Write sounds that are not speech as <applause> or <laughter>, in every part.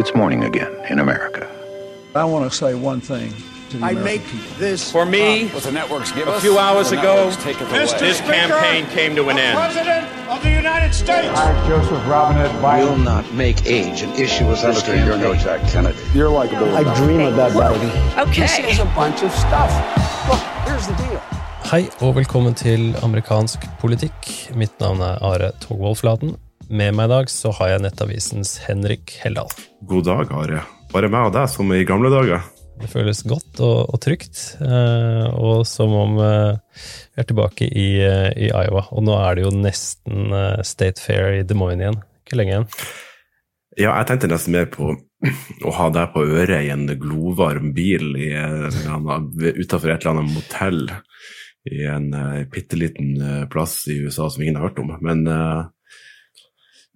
It's morning again in America. I want to say one thing to the I American make people. this For me, What the networks give a us, few hours ago, networks take it away. this campaign came to an end. President of the United States. I, Joseph Robinette Biden, will not make age an issue as this Senator, you're no campaign. Jack Kennedy. You're likable. I dream of that baby. This is a bunch of stuff. Look, here's the deal. Hei og velkommen til amerikansk politikk. Mitt navn er Are Togvold Flaten. Med meg i dag så har jeg Nettavisens Henrik Heldal. God dag, Are. Bare meg og deg som i gamle dager. Det føles godt og, og trygt, eh, og som om eh, vi er tilbake i, eh, i Iowa. Og nå er det jo nesten eh, State Fair i Des Moines igjen. Ikke lenge igjen. Ja, jeg tenkte nesten mer på <clears throat> å ha deg på øret i en glovarm bil i utafor et eller annet motell i en uh, bitte liten eh, plass i USA som ingen har hørt om. Men, eh,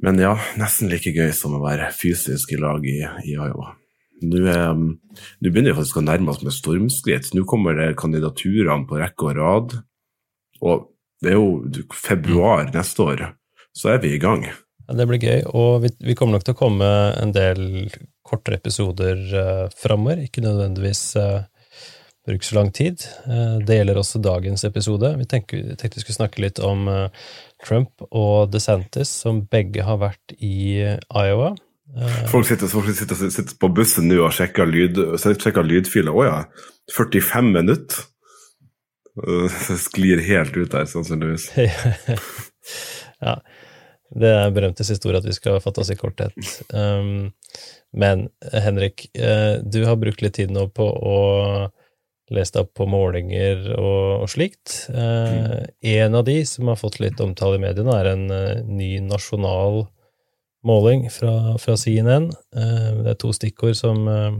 men ja, nesten like gøy som å være fysisk i lag i, i Iowa. Nå nå begynner vi faktisk å nærme oss med stormskritt. Nå kommer det kandidaturene på rekke og rad. Og det er jo februar neste år, så er vi i gang. Ja, det blir gøy, og vi, vi kommer nok til å komme en del kortere episoder uh, framover. Ikke nødvendigvis uh, bruke så lang tid. Uh, det gjelder også dagens episode. Vi tenkte vi skulle snakke litt om uh, Trump og DeSantis, som begge har vært i Iowa. Uh, Folk sitter, folk sitter, sitter på bussen nå og sjekker, lyd, sjekker lydfiler. Å ja, 45 minutter? Det sklir helt ut der, sannsynligvis. <laughs> ja. Det er berømtes historie at vi skal fatte oss i korthet. Um, men Henrik, du har brukt litt tid nå på å deg opp på målinger og, og slikt. Uh, en av de som har fått litt omtale i mediene, er en uh, ny nasjonal måling fra, fra CNN. Eh, det er to stikkord som eh,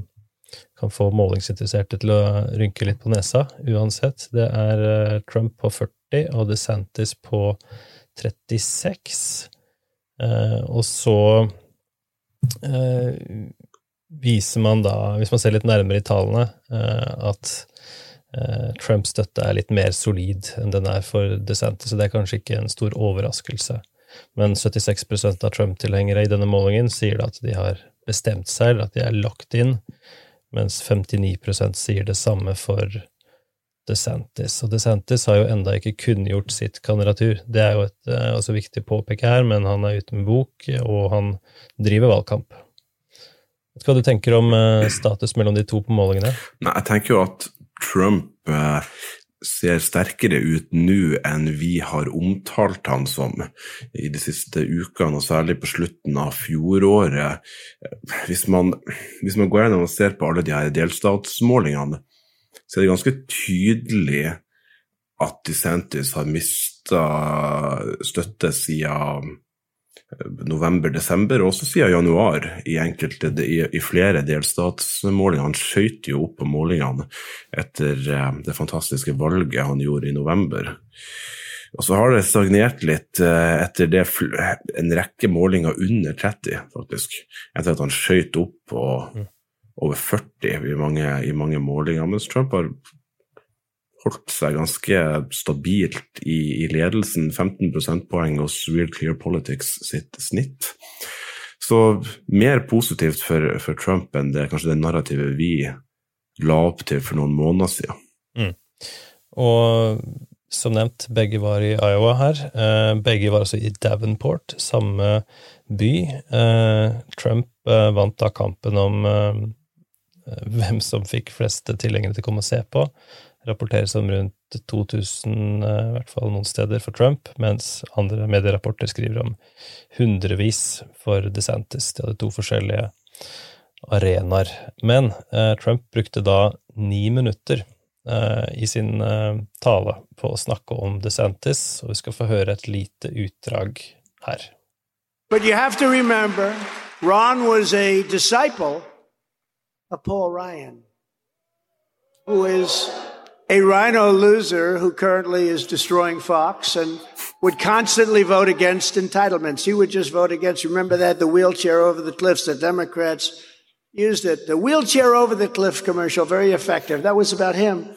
kan få målingsinteresserte til å rynke litt på nesa, uansett. Det er uh, Trump på 40 og DeSantis på 36. Uh, og så viser man da, hvis man ser litt nærmere i tallene, at Trumps støtte er litt mer solid enn den er for DeSantis, så det er kanskje ikke en stor overraskelse. Men 76% av Trump-tilhengere i denne målingen sier at de har bestemt seg, eller at de er lagt inn, mens 59% sier det samme for DeSantis. Og DeSantis har jo enda ikke kunngjort sitt kandidatur. Det er jo et eh, også viktig påpeke her, men han er ute med bok, og han driver valgkamp. Hva du tenker om eh, status mellom de to på målingene? Nei, jeg tenker jo at Trump eh, ser sterkere ut nå enn vi har omtalt han som i de siste ukene, og særlig på slutten av fjoråret. Hvis man, hvis man går gjennom og ser på alle de her delstatsmålingene, så er det ganske tydelig at DeSantis har mista støtte siden november-desember, og også siden januar i enkelte, i, i flere delstatsmålinger. Han skøyt jo opp på målingene etter eh, det fantastiske valget han gjorde i november. Og så har det stagnert litt eh, etter det en rekke målinger under 30, faktisk. Etter at han skøyt opp på over 40 i mange, i mange målinger. Mens Trump har holdt seg ganske stabilt i, i ledelsen, 15 prosentpoeng hos Real Clear Politics sitt snitt. Så mer positivt for, for Trump enn det kanskje det narrativet vi la opp til for noen måneder siden. Mm. Og som nevnt, begge var i Iowa her. Eh, begge var altså i Davenport, samme by. Eh, Trump eh, vant da kampen om hvem som fikk flest tilhengere til å komme og se på rapporteres om rundt 2000, i hvert fall noen steder, for Trump, mens andre medierapporter skriver om hundrevis for DeSantis. De hadde to forskjellige arenaer. Men eh, Trump brukte da ni minutter eh, i sin eh, tale på å snakke om DeSantis, og vi skal få høre et lite utdrag her. But you have to remember, Ron was a disciple of Paul Ryan, who is a rhino loser who currently is destroying Fox and would constantly vote against entitlements. He would just vote against. Remember that the wheelchair over the cliffs, the Democrats used it. The wheelchair over the cliff commercial, very effective. That was about him.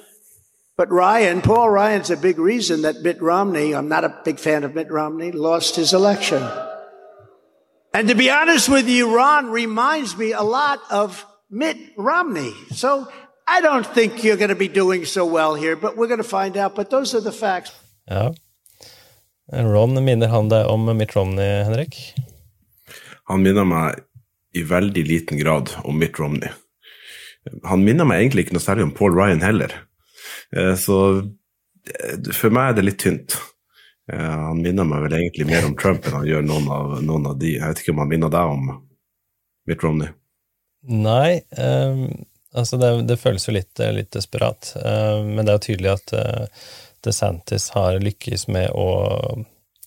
But Ryan, Paul Ryan's a big reason that Mitt Romney, I'm not a big fan of Mitt Romney, lost his election. And to be honest with you, Ron reminds me a lot of Mitt Romney. So I don't think you're going to be doing so well here, but we're going to find out. But those are the facts. Ja. Ron, minner han deg om Mitt Romney, Henrik? Han minner meg i veldig liten grad om Mitt Romney. Han minner meg egentlig ikke noe særlig om Paul Ryan heller. Eh, så eh, for meg er det litt tynt. Eh, han minner meg vel egentlig mer om Trump enn han gjør noen av, noen av de. Jeg vet ikke om han minner deg om Mitt Romney? Nei, um, altså det, det, føles jo litt, litt desperat. Uh, men det er jo tydelig at uh, DeSantis har lykkes med å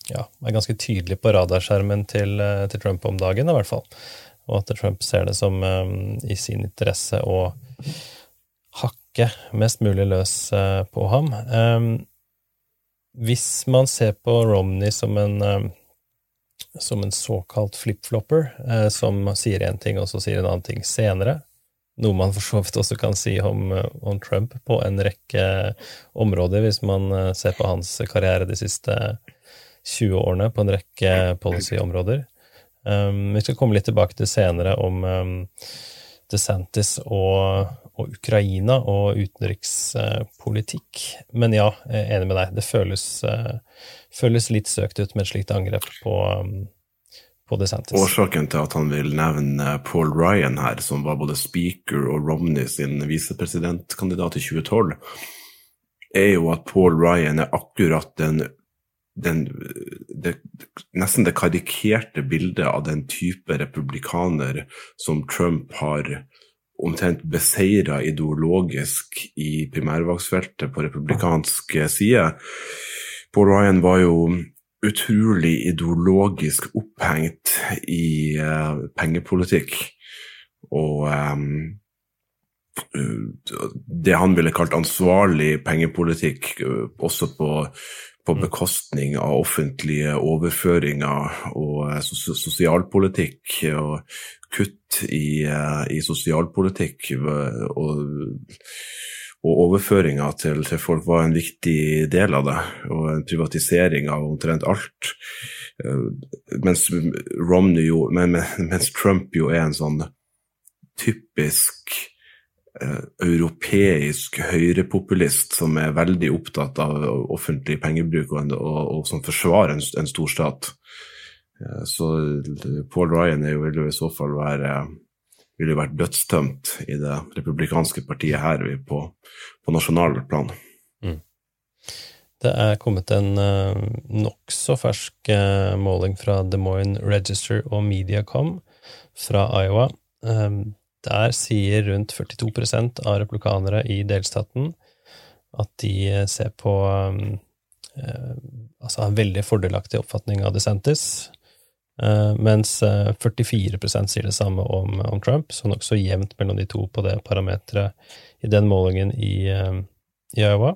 ja, være ganske tydelig på radarskjermen til, uh, til, Trump om dagen, i hvert fall. Og at Trump ser det som um, i sin interesse å hakke mest mulig løs på ham. Um, hvis man ser på Romney som en som en såkalt flip-flopper, eh, som sier én ting, og så sier en annen ting senere. Noe man for så vidt også kan si om, eh, om, Trump på en rekke områder, hvis man eh, ser på hans karriere de siste 20 årene på en rekke policy-områder. Um, vi skal komme litt tilbake til senere om um, DeSantis og, og, Ukraina og utenrikspolitikk. Men ja, jeg er enig med deg. Det føles uh, føles litt søkt ut med et slikt angrep på, um. Årsaken til at han vil nevne Paul Ryan her, som var både speaker og Romney sin visepresidentkandidat i 2012, er jo at Paul Ryan er akkurat den, den det, nesten det karikerte bildet av den type republikaner som Trump har omtrent beseira ideologisk i primærvalgsfeltet på republikansk side. Paul Ryan var jo utrolig ideologisk opphengt i uh, pengepolitikk. Og um, det han ville kalt ansvarlig pengepolitikk, uh, også på, på, bekostning av offentlige overføringer og uh, sosialpolitikk. og kutt i, i sosialpolitikk. og og overføringa til, til, folk var en viktig del av det, og en privatisering av omtrent alt. Uh, mens, jo, men, mens Trump jo er en sånn typisk eh, europeisk høyrepopulist som er veldig opptatt av offentlig pengebruk og, og, og som forsvarer en, en stor stat. Uh, så Paul Ryan er jo, vil jo i så fall være ville vært dødstømt i det republikanske partiet her på, på nasjonalt plan. Mm. Det er kommet en uh, nokså fersk uh, måling fra Des Moines Register og Mediacom fra Iowa. Um, der sier rundt 42% av republikanere i delstaten at de ser på um, uh, Altså har en veldig fordelaktig oppfatning av DeSantis, mens 44 uh, sier det samme om, om Trump, så nokså jevnt mellom de to på det parameteret i den målingen i, uh, i Iowa.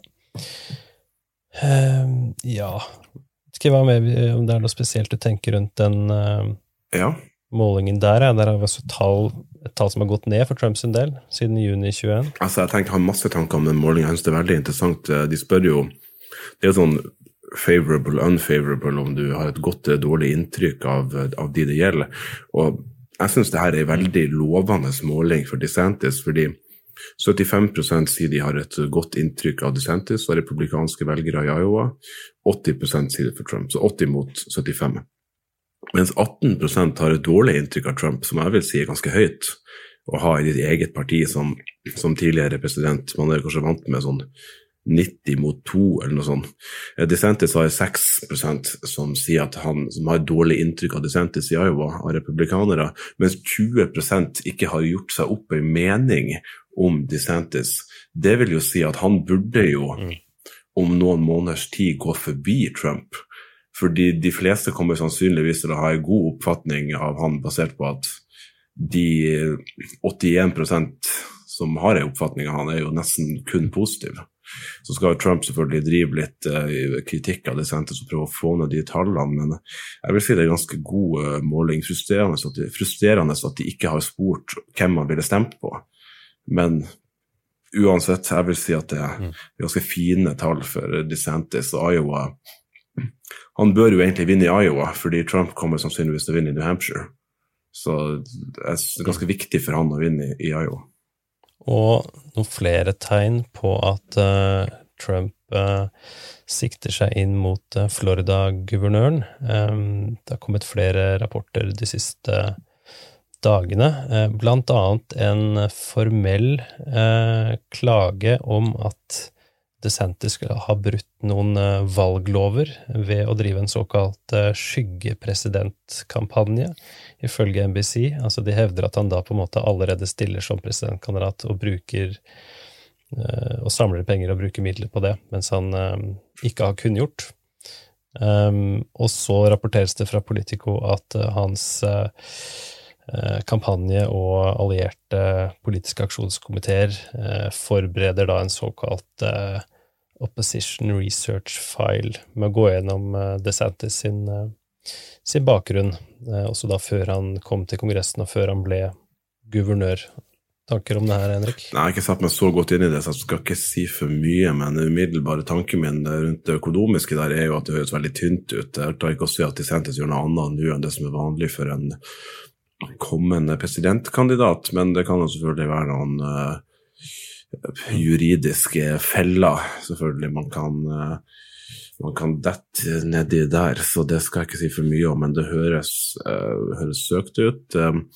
ja Skal jeg være med om det er noe spesielt du tenker rundt den ja. målingen der? Der har vi også tall, et tall som har gått ned for Trumps del siden juni 21. Altså, jeg tenker, har masse tanker om den målingen. Jeg synes det er veldig interessant. De spør jo Det er jo sånn favorable, unfavorable, om du har et godt eller dårlig inntrykk av, av de det gjelder. Og jeg syns det her er en veldig lovende måling for DeSantis, fordi 75 sier de har et godt inntrykk av DeSantis og republikanske velgere i Iowa. 80 sier det for Trump, så 80 mot 75. Mens 18% har et dårlig inntrykk av Trump, som jeg vil si er ganske høyt å ha i ditt eget parti som, som tidligere president. Man er kanskje vant med sånn 90 mot 2, eller noe sånt. Eh, DeSantis har 6% som sier at han som har dårlig inntrykk av DeSantis i Iowa, av republikanere, mens 20 ikke har gjort seg opp en mening om DeSantis. Det vil jo si at han burde jo mm. om noen måneders tid gå forbi Trump. Fordi de fleste kommer sannsynligvis til å ha en god oppfatning av han basert på at de 81% som har en oppfatning av han, er jo nesten kun positive. Så skal Trump selvfølgelig drive litt uh, kritikk av det DeSantis og prøve å få ned de tallene, men jeg vil si det er ganske god uh, måling. Frustrerende at, de, frustrerende at de ikke har spurt hvem man ville stemt på. Men uansett, jeg vil si at det er mm. ganske fine tall for DeSantis og Iowa. Han bør jo egentlig vinne i Iowa, fordi Trump kommer sannsynligvis til å vinne i New Hampshire. Så det er ganske viktig for han å vinne i Iowa. Og noen flere tegn på at uh, Trump uh, sikter seg inn mot uh, Florida-guvernøren. Um, det har kommet flere rapporter de siste dagene, blant annet en formell klage om at DeSantis har brutt noen valglover ved å drive en såkalt skyggepresidentkampanje ifølge NBC. Altså de hevder at han da på en måte allerede stiller som presidentkandidat og bruker uh, og samler penger og bruker midler på det, mens han uh, ikke har kunngjort. Um, og så rapporteres det fra Politico at uh, hans kampanje og allierte politiske aksjonskomiteer forbereder da en såkalt opposition research file med å gå gjennom DeSantis sin sin bakgrunn, eh, også da før han kom til Kongressen og før han ble guvernør. Tanker om det her, Henrik? Nei, Jeg har ikke satt meg så godt inn i det, så jeg skal ikke si for mye. Men den umiddelbare tanken min rundt det økonomiske der er jo at det høres veldig tynt ut. Jeg tar ikke å si at DeSantis gjør noe annet nå enn det som er vanlig for en kommende presidentkandidat, men det kan jo selvfølgelig være noen uh, juridiske feller selvfølgelig man kan uh, man kan dette nedi der, så det skal jeg ikke si for mye om, men det høres, uh, høres søkt ut. Um,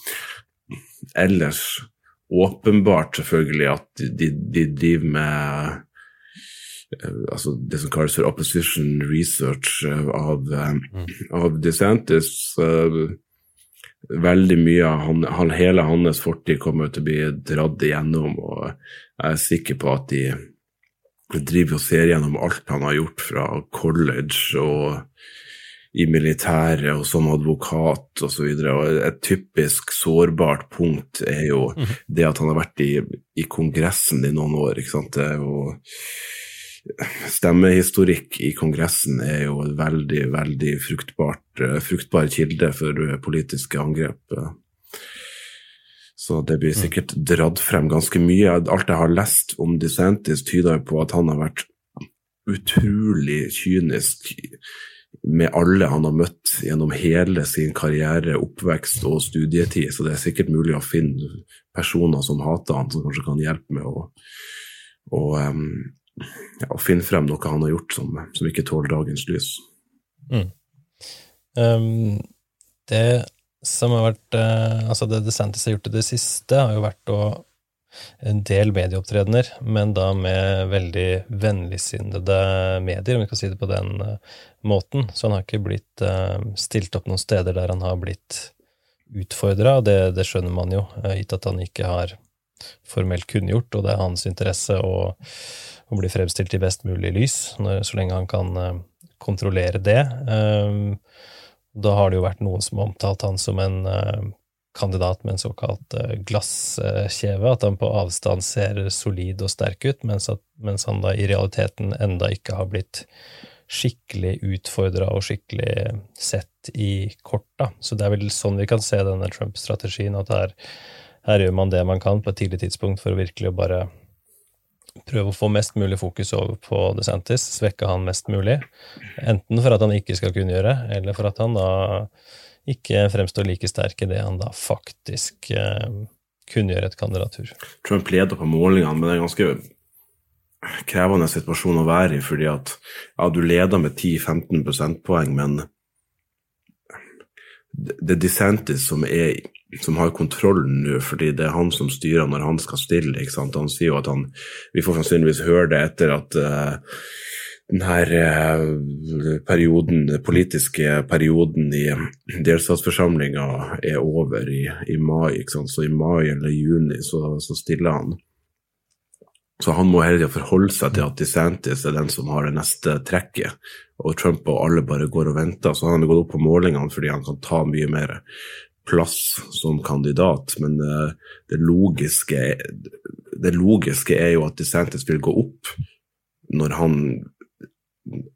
ellers åpenbart selvfølgelig at de, de driver med uh, altså det som kalles for opposition research uh, av, av DeSantis. veldig mye av han, han, hele hans fortid kommer til å bli dratt igjennom, og jeg er sikker på at de driver og ser gjennom alt han har gjort fra college og i militæret og som advokat osv. Et typisk sårbart punkt er jo mm. det at han har vært i, i Kongressen i noen år. ikke sant? Det er jo Stemmehistorikk i Kongressen er jo en veldig, veldig fruktbart, fruktbar kilde for politiske angrep. Så det blir mm. sikkert dratt frem ganske mye. Alt jeg har lest om DeSantis, tyder på at han har vært utrolig kynisk med alle han har møtt gjennom hele sin karriere, oppvekst og studietid. Så det er sikkert mulig å finne personer som hater han, som kanskje kan hjelpe med å, å, ja, å finne frem noe han har gjort som, som ikke tåler dagens lys. Mm. Um, det som har vært eh, Altså, det DeSantis har gjort i det siste, har jo vært å en del medieopptredener, men da med veldig vennligsinnede medier, om vi kan si det på den uh, måten. Så han har ikke blitt stilt opp noen steder der han har blitt utfordra, og det, det, skjønner man jo, gitt at han ikke har formelt kunngjort, og det er hans interesse å, å bli fremstilt i best mulig lys, når, så lenge han kan kontrollere det. Uh, da har det jo vært noen som har omtalt han som en uh, kandidat med en såkalt uh, glasskjeve, at han på avstand ser solid og sterk ut, mens, at, mens han da i realiteten enda ikke har blitt skikkelig utfordra og skikkelig sett i korta. Så det er vel sånn vi kan se denne Trump-strategien, at her, her, gjør man det man kan på et tidlig tidspunkt for å virkelig bare prøve å få mest mulig fokus over på DeSantis, svekke han mest mulig. Enten for at han ikke skal kunne gjøre, eller for at han da ikke fremstår like sterk i det han da faktisk eh, kunngjør et kandidatur. Trump leder på målingene, men det er en ganske krevende situasjon å være i, fordi at ja, du leder med 10-15 prosentpoeng, men det er DeSantis som er som har kontrollen nå, fordi det er han som styrer når han skal stille. ikke sant? Han sier jo at han Vi får sannsynligvis høre det etter at uh, denne uh, perioden, den politiske perioden i delstatsforsamlinga er over i, i, mai. Så i mai eller juni så, så stiller han. Så han må hele tida forholde seg til at DeSantis er den som har det neste trekket, og Trump og alle bare går og venter. Så han har gått opp på målingene fordi han kan ta mye mer plass som kandidat, men uh, det, logiske, det logiske er jo at DeSantis vil gå opp når han,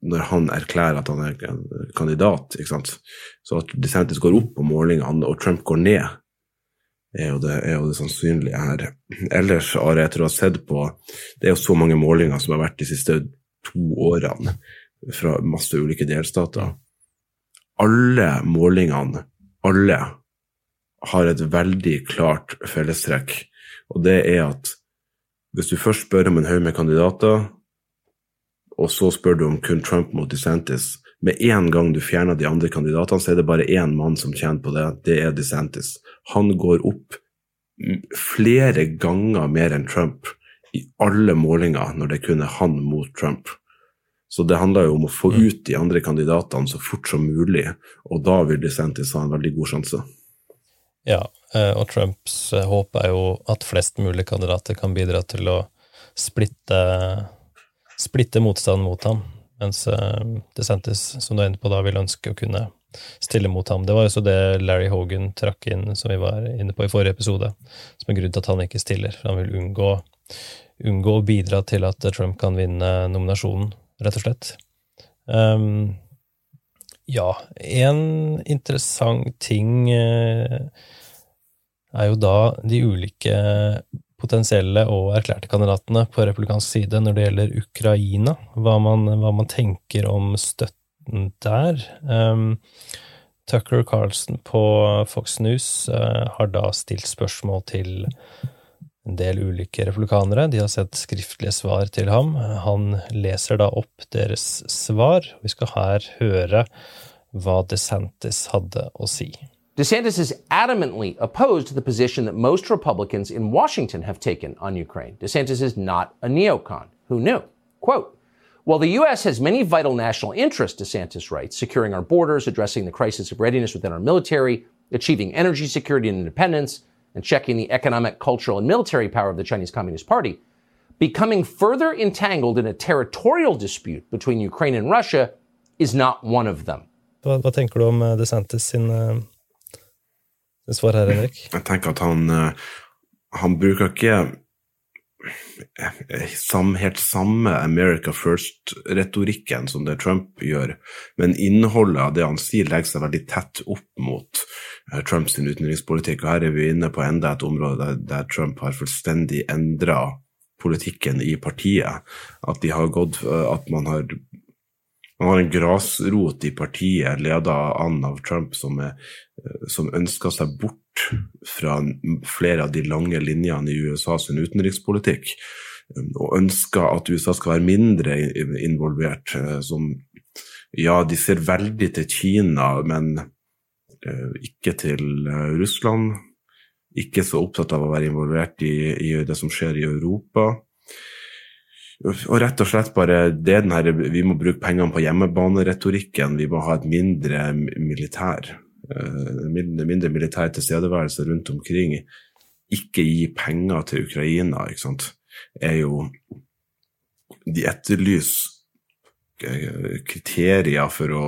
når han erklærer at han er kandidat. Så at DeSantis går opp på målingene og Trump går ned, er jo det, er jo det sannsynlige her. Ellers, Are, etter å ha sett på Det er jo så mange målinger som har vært de siste to årene fra masse ulike delstater. Alle målingene, alle har et veldig klart fellestrekk, og det er at hvis du først spør om en haug med kandidater, og så spør du om kun Trump mot DeSantis Med en gang du fjerner de andre kandidatene, så er det bare én mann som tjener på det. Det er DeSantis. Han går opp flere ganger mer enn Trump i alle målinger når det kun er han mot Trump. Så det handler jo om å få Mm. ut de andre kandidatene så fort som mulig, og da vil DeSantis ha en veldig god sjanse. Ja, eh, og Trumps eh, håp er jo at flest mulig kandidater kan bidra til å splitte, splitte motstanden mot ham, mens eh, DeSantis, som du er inne på, da vil ønske å kunne stille mot ham. Det var også det Larry Hogan trakk inn, som vi var inne på i forrige episode, som er grunnen til at han ikke stiller. For han vil unngå, unngå å bidra til at Trump kan vinne nominasjonen, rett og slett. Um, ja, en interessant ting eh, er jo da de ulike potensielle og erklærte kandidatene på republikansk side når det gjelder Ukraina, hva man, hva man tenker om støtten der. Um, Tucker Carlson på Fox News uh, har da stilt spørsmål til en del ulike republikanere. De har sett skriftlige svar til ham. Han leser da opp deres svar. Vi skal her høre hva DeSantis hadde å si. DeSantis is adamantly opposed to the position that most Republicans in Washington have taken on Ukraine. DeSantis is not a neocon. Who knew? Quote, while the U.S. has many vital national interests, DeSantis writes, securing our borders, addressing the crisis of readiness within our military, achieving energy security and independence, and checking the economic, cultural, and military power of the Chinese Communist Party, becoming further entangled in a territorial dispute between Ukraine and Russia is not one of them. Hva, hva tenker du om eh, DeSantis eh, svar her, Henrik? Jeg tenker at han, eh, han bruker ikke eh, helt samme America First-retorikken som det Trump gjør, men innholdet av det han sier, legger seg veldig tett opp mot eh, Trumps utenrikspolitikk. Og her er vi inne på enda et område der, Trump har fullstendig endra politikken i partiet. At de har gått At man har man har en grasrot i partiet ledet an av Trump som, er, eh, som ønsker seg bort fra flere av de lange linjene i USAs utenrikspolitikk, eh, og ønsker at USA skal være mindre involvert. eh, Som, ja, de ser veldig til Kina, men ikke til Russland. Ikke så opptatt av å være involvert i, i det som skjer i Europa. Og rett og slett bare det den her, Vi må bruke pengene på hjemmebaneretorikken. Vi må ha et mindre militær. eh, Mindre, mindre militær tilstedeværelse rundt omkring. Ikke gi penger til Ukraina, ikke sant. Er jo De etterlyser eh, kriterier for å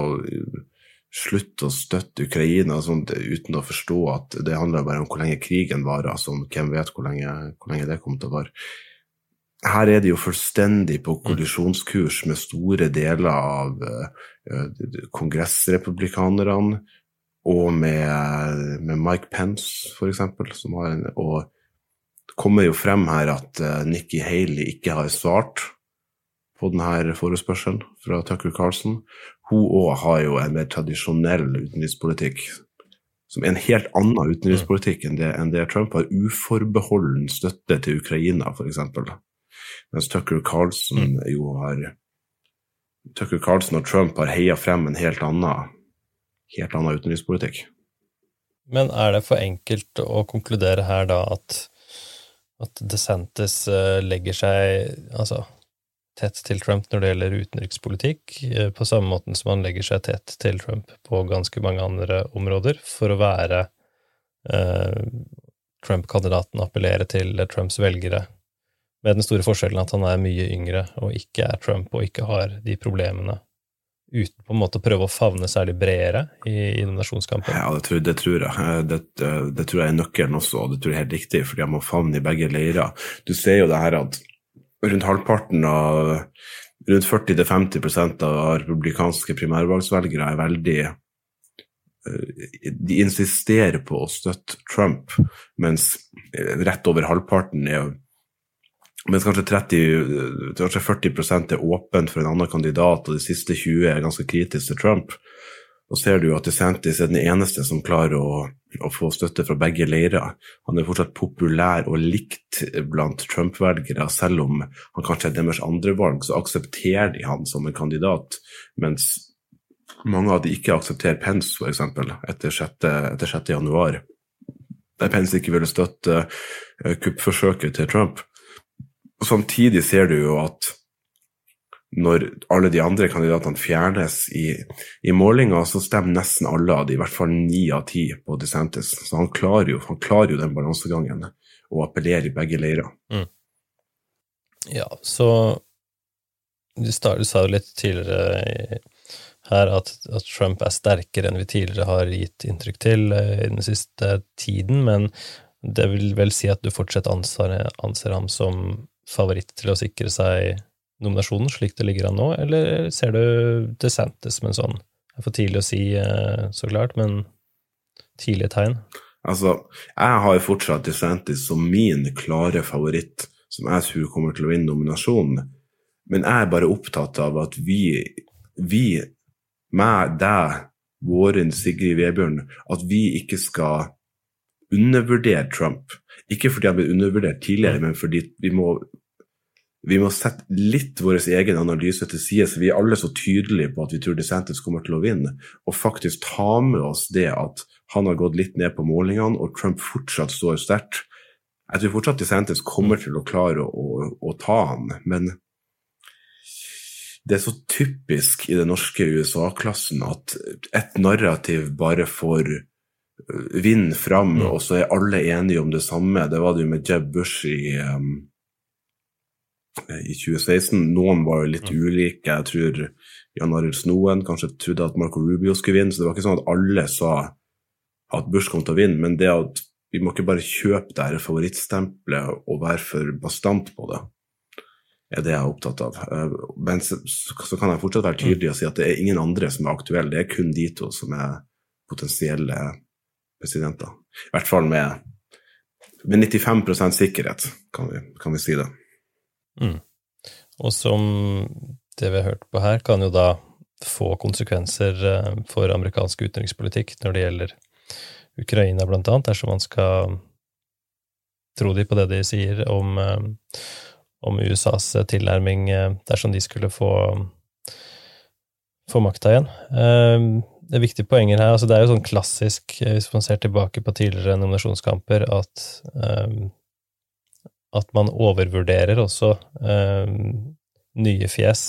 slutte å støtte Ukraina sånt, uten å forstå at det handler bare om hvor lenge krigen varer. Altså, hvem vet hvor lenge, hvor lenge det kommer til å vare her er det jo fullstendig på kollisjonskurs med store deler av uh, kongressrepublikanerne, og med, med Mike Pence, for eksempel, som har en Og det kommer jo frem her at uh, Nikki Haley ikke har svart på denne forespørselen fra Tucker Carlson. Hun òg har jo en mer tradisjonell utenrikspolitikk, som er en helt annen utenrikspolitikk enn det, enn det Trump har. Uforbeholden støtte til Ukraina, f.eks. Mens Tucker Carlson jo har Tucker Carlson og Trump har heia frem en helt annen, helt annen utenrikspolitikk. Men er det for enkelt å konkludere her da at, at DeSantis eh, legger seg altså, tett til Trump når det gjelder utenrikspolitikk, eh, på samme måten som han legger seg tett til Trump på ganske mange andre områder, for å være eh, Trump-kandidaten, appellere til Trumps velgere, med den store forskjellen at han er mye yngre og ikke er Trump og ikke har de problemene, uten på en måte å prøve å favne særlig bredere i, i nominasjonskampen? Ja, det tror, det tror jeg. Det, det, tror jeg er nøkkelen også, og det tror jeg er helt riktig, fordi jeg må favne i begge leirer. Du ser jo det her at rundt halvparten av Rundt 40-50% av republikanske primærvalgsvelgere er veldig De insisterer på å støtte Trump, mens rett over halvparten er mens kanskje, 30, kanskje 40% er åpent for en annen kandidat, og de siste 20 er ganske kritiske til Trump, Og ser du at DeSantis er den eneste som klarer å, å få støtte fra begge leirer. Han er fortsatt populær og likt blant Trump-velgere, selv om han kanskje er deres andrevalg, så aksepterer de han som en kandidat, mens mange av de ikke aksepterer Pence, f.eks., etter 6. etter 6. januar. Der Pence ikke ville støtte uh, kuppforsøket til Trump. Samtidig ser du jo at når alle de andre kandidatene fjernes i, i målinga, så stemmer nesten alle av de, i hvert fall ni av ti på DeSantis. Så han klarer jo, han klarer jo den balansegangen og appellerer i begge leirer. Mm. Ja, så du, sa jo litt tidligere her at, at, Trump er sterkere enn vi tidligere har gitt inntrykk til eh, i den siste tiden, men det vil vel si at du fortsatt anser, anser ham som favoritt til å sikre seg nominasjonen slik det ligger an nå, eller ser du DeSantis som en sånn Det er for tidlig å si, eh, så klart, men tidlige tegn? Altså, jeg har fortsatt DeSantis som min klare favoritt, som jeg tror kommer til å vinne nominasjonen. Men jeg er bare opptatt av at vi, vi meg, deg, Våren, Sigrid Vebjørn, at vi ikke skal undervurdere Trump. Ikke fordi han ble undervurdert tidligere, men fordi vi må vi må sette litt vår egen analyse til side, så vi er alle så tydelige på at vi tror DeSantis kommer til å vinne, og faktisk ta med oss det at han har gått litt ned på målingene, og Trump fortsatt står sterkt. Jeg tror fortsatt DeSantis kommer til å klare å, å, å ta han, men det er så typisk i den norske USA-klassen at et narrativ bare får øh, vind fram, mm. og så er alle enige om det samme. Det var det jo med Jeb Bush i um, i 2016. Noen var jo litt ulike. Jeg tror Jan Arild Snoen kanskje trodde at Marco Rubio skulle vinne, så det var ikke sånn at alle sa at Bush kom til å vinne. Men det at vi må ikke bare kjøpe det her favorittstempelet og være for bastant på det, er det jeg er opptatt av. Eh, men så, så kan jeg fortsatt være tydelig og si at det er ingen andre som er aktuelle. Det er kun de to som er potensielle presidenter. I hvert fall med, med 95% sikkerhet, kan vi, kan vi si det. Mm. Og som det vi har hørt på her, kan jo da få konsekvenser eh, for amerikansk utenrikspolitikk når det gjelder Ukraina, blant annet, dersom man skal tro de på det de sier om, eh, om USAs tilnærming eh, dersom de skulle få, få makta igjen. Det er viktige poenger her. altså Det er jo sånn klassisk, hvis man ser tilbake på tidligere nominasjonskamper, at at man overvurderer også eh, nye fjes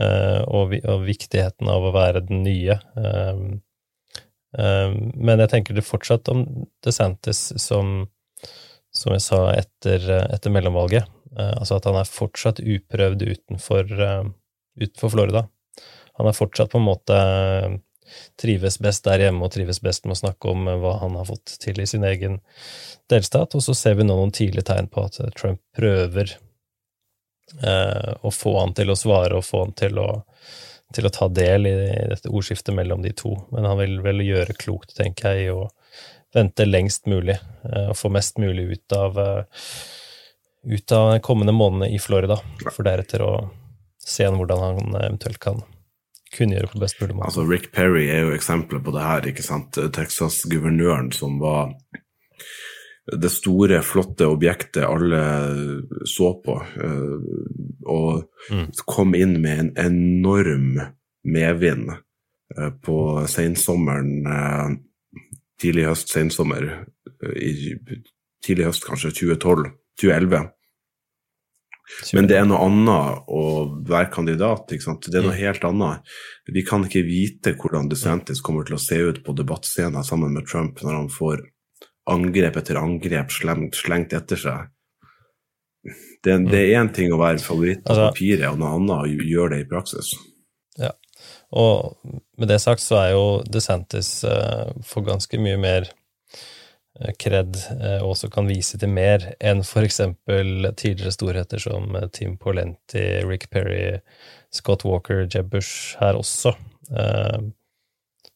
eh, og, og, viktigheten av å være den nye. Eh, eh, men jeg tenker det fortsatt om DeSantis som, som jeg sa etter, etter mellomvalget. Eh, altså at han er fortsatt uprøvd utenfor, utenfor Florida. Han er fortsatt på en måte trives best der hjemme og trives best med å snakke om eh, hva han har fått til i sin egen delstat. Og så ser vi nå noen tidlige tegn på at Trump prøver eh, å få han til å svare og få han til å, til å ta del i dette ordskiftet mellom de to. Men han vil vel gjøre klokt, tenker jeg, i å vente lengst mulig eh, og få mest mulig ut av, eh, ut av kommende månedene i Florida, for deretter å se hvordan han eventuelt kan kunngjøre på best mulig måte. Altså, Rick Perry er jo eksempelet på det her. ikke sant? Texas-guvernøren som var det store, flotte objektet alle så på, eh, og mm. kom inn med en enorm medvind eh, på sensommeren eh, Tidlig høst, sensommer, tidlig høst kanskje 2012, 2011. Men det er noe annet å være kandidat. Det er noe mm. helt annet. Vi kan ikke vite hvordan DeSantis kommer til å se ut på debattscenen sammen med Trump når han får angrep etter angrep slengt, etter seg. Det, det er én ting å være favoritt på altså, papiret, og noe annet å gjøre det i praksis. Ja, og med det sagt så er jo DeSantis uh, for ganske mye mer kred eh, også kan vise til mer enn eksempel tidligere storheter som eh, Tim Polenti, Rick Perry, Scott Walker, Jeb Bush her også. Eh,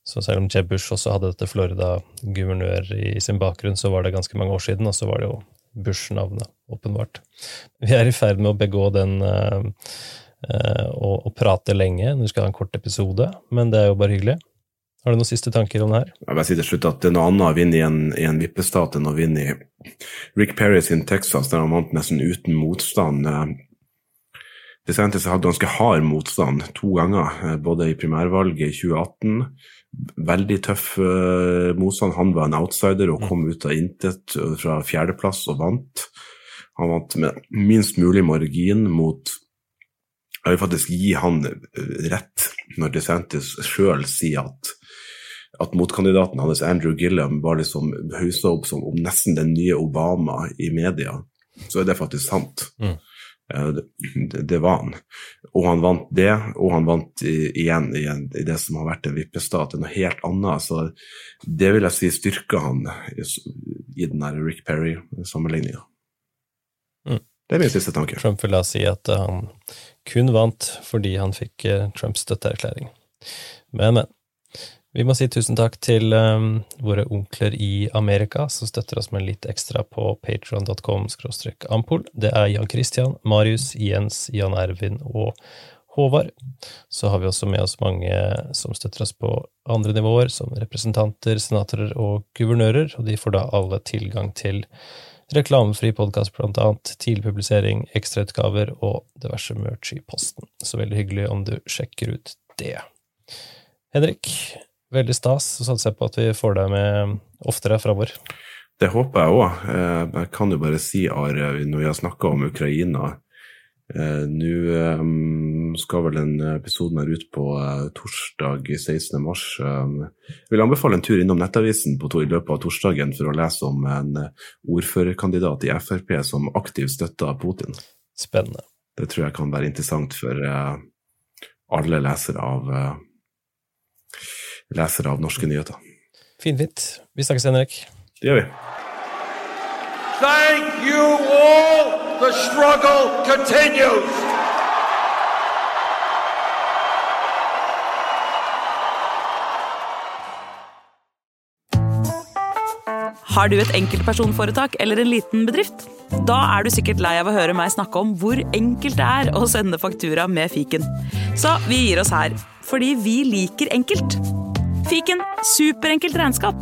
så selv om Jeb Bush også hadde dette Florida-guvernør i sin bakgrunn, så var det ganske mange år siden, og så var det jo Bush-navnet, åpenbart. Vi er i ferd med å begå den og, og prate lenge. Nå skal ha en kort episode, men det er jo bare hyggelig. Har du noen siste tanker om det her? Jeg vil si til slutt at det er noe annet å vinne i en, i en vippestat enn å vinne i Rick Perry sin Texas, der han vant nesten uten motstand. Eh, DeSantis hadde ganske hard motstand to ganger, eh, både i primærvalget i 2018. Veldig tøff uh, motstand. Han var en outsider og kom ut av intet fra fjerdeplass og vant. Han vant med minst mulig margin mot Jeg vil faktisk gi han rett når DeSantis sjøl sier at at motkandidaten hans, Andrew Gillum, var liksom haussa opp som om nesten den nye Obama i media, så er det faktisk sant. Mm. Det, det, var han. Og han vant det, og han vant i, igjen i, i, det som har vært en vippestat, noe helt annet. Så det vil jeg si styrker han i, i den der Rick Perry-sammenligninga. Mm. Det er min siste tanke. Trump vil da si at han kun vant fordi han fikk eh, Trumps støtteerklæring. Men, men. Vi må si tusen takk til um, våre onkler i Amerika, som støtter oss med litt ekstra på patron.com ampol. Det er Jan Christian, Marius, Jens, Jan Ervin og Håvard. Så har vi også med oss mange som støtter oss på andre nivåer, som representanter, senatorer og guvernører, og de får da alle tilgang til reklamefri podkast, blant annet, tidlig publisering, ekstrautgaver og diverse merch i posten. Så veldig hyggelig om du sjekker ut det. Henrik, veldig stas. Så satser jeg på at vi får deg med oftere framover. Det håper jeg òg. Eh, jeg kan jo bare si, Are, når vi har snakka om Ukraina eh, Nå eh, skal vel den episoden her ut på torsdag 16. mars. Jeg vil anbefale en tur innom Nettavisen på, i løpet av torsdagen for å lese om en ordførerkandidat i Frp som aktivt støtter Putin. Spennende. Det tror jeg kan være interessant for alle lesere av lesere av norske nyheter. Finfint. Vi snakkes, Henrik. Det gjør vi. Thank you all. The struggle continues. Har du et enkeltpersonforetak eller en liten bedrift? Da er du sikkert lei av å høre meg snakke om hvor enkelt det er å sende faktura med fiken. Så vi gir oss her, fordi vi liker enkelt. Fiken superenkelt regnskap.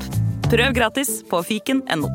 Prøv gratis på fiken.no.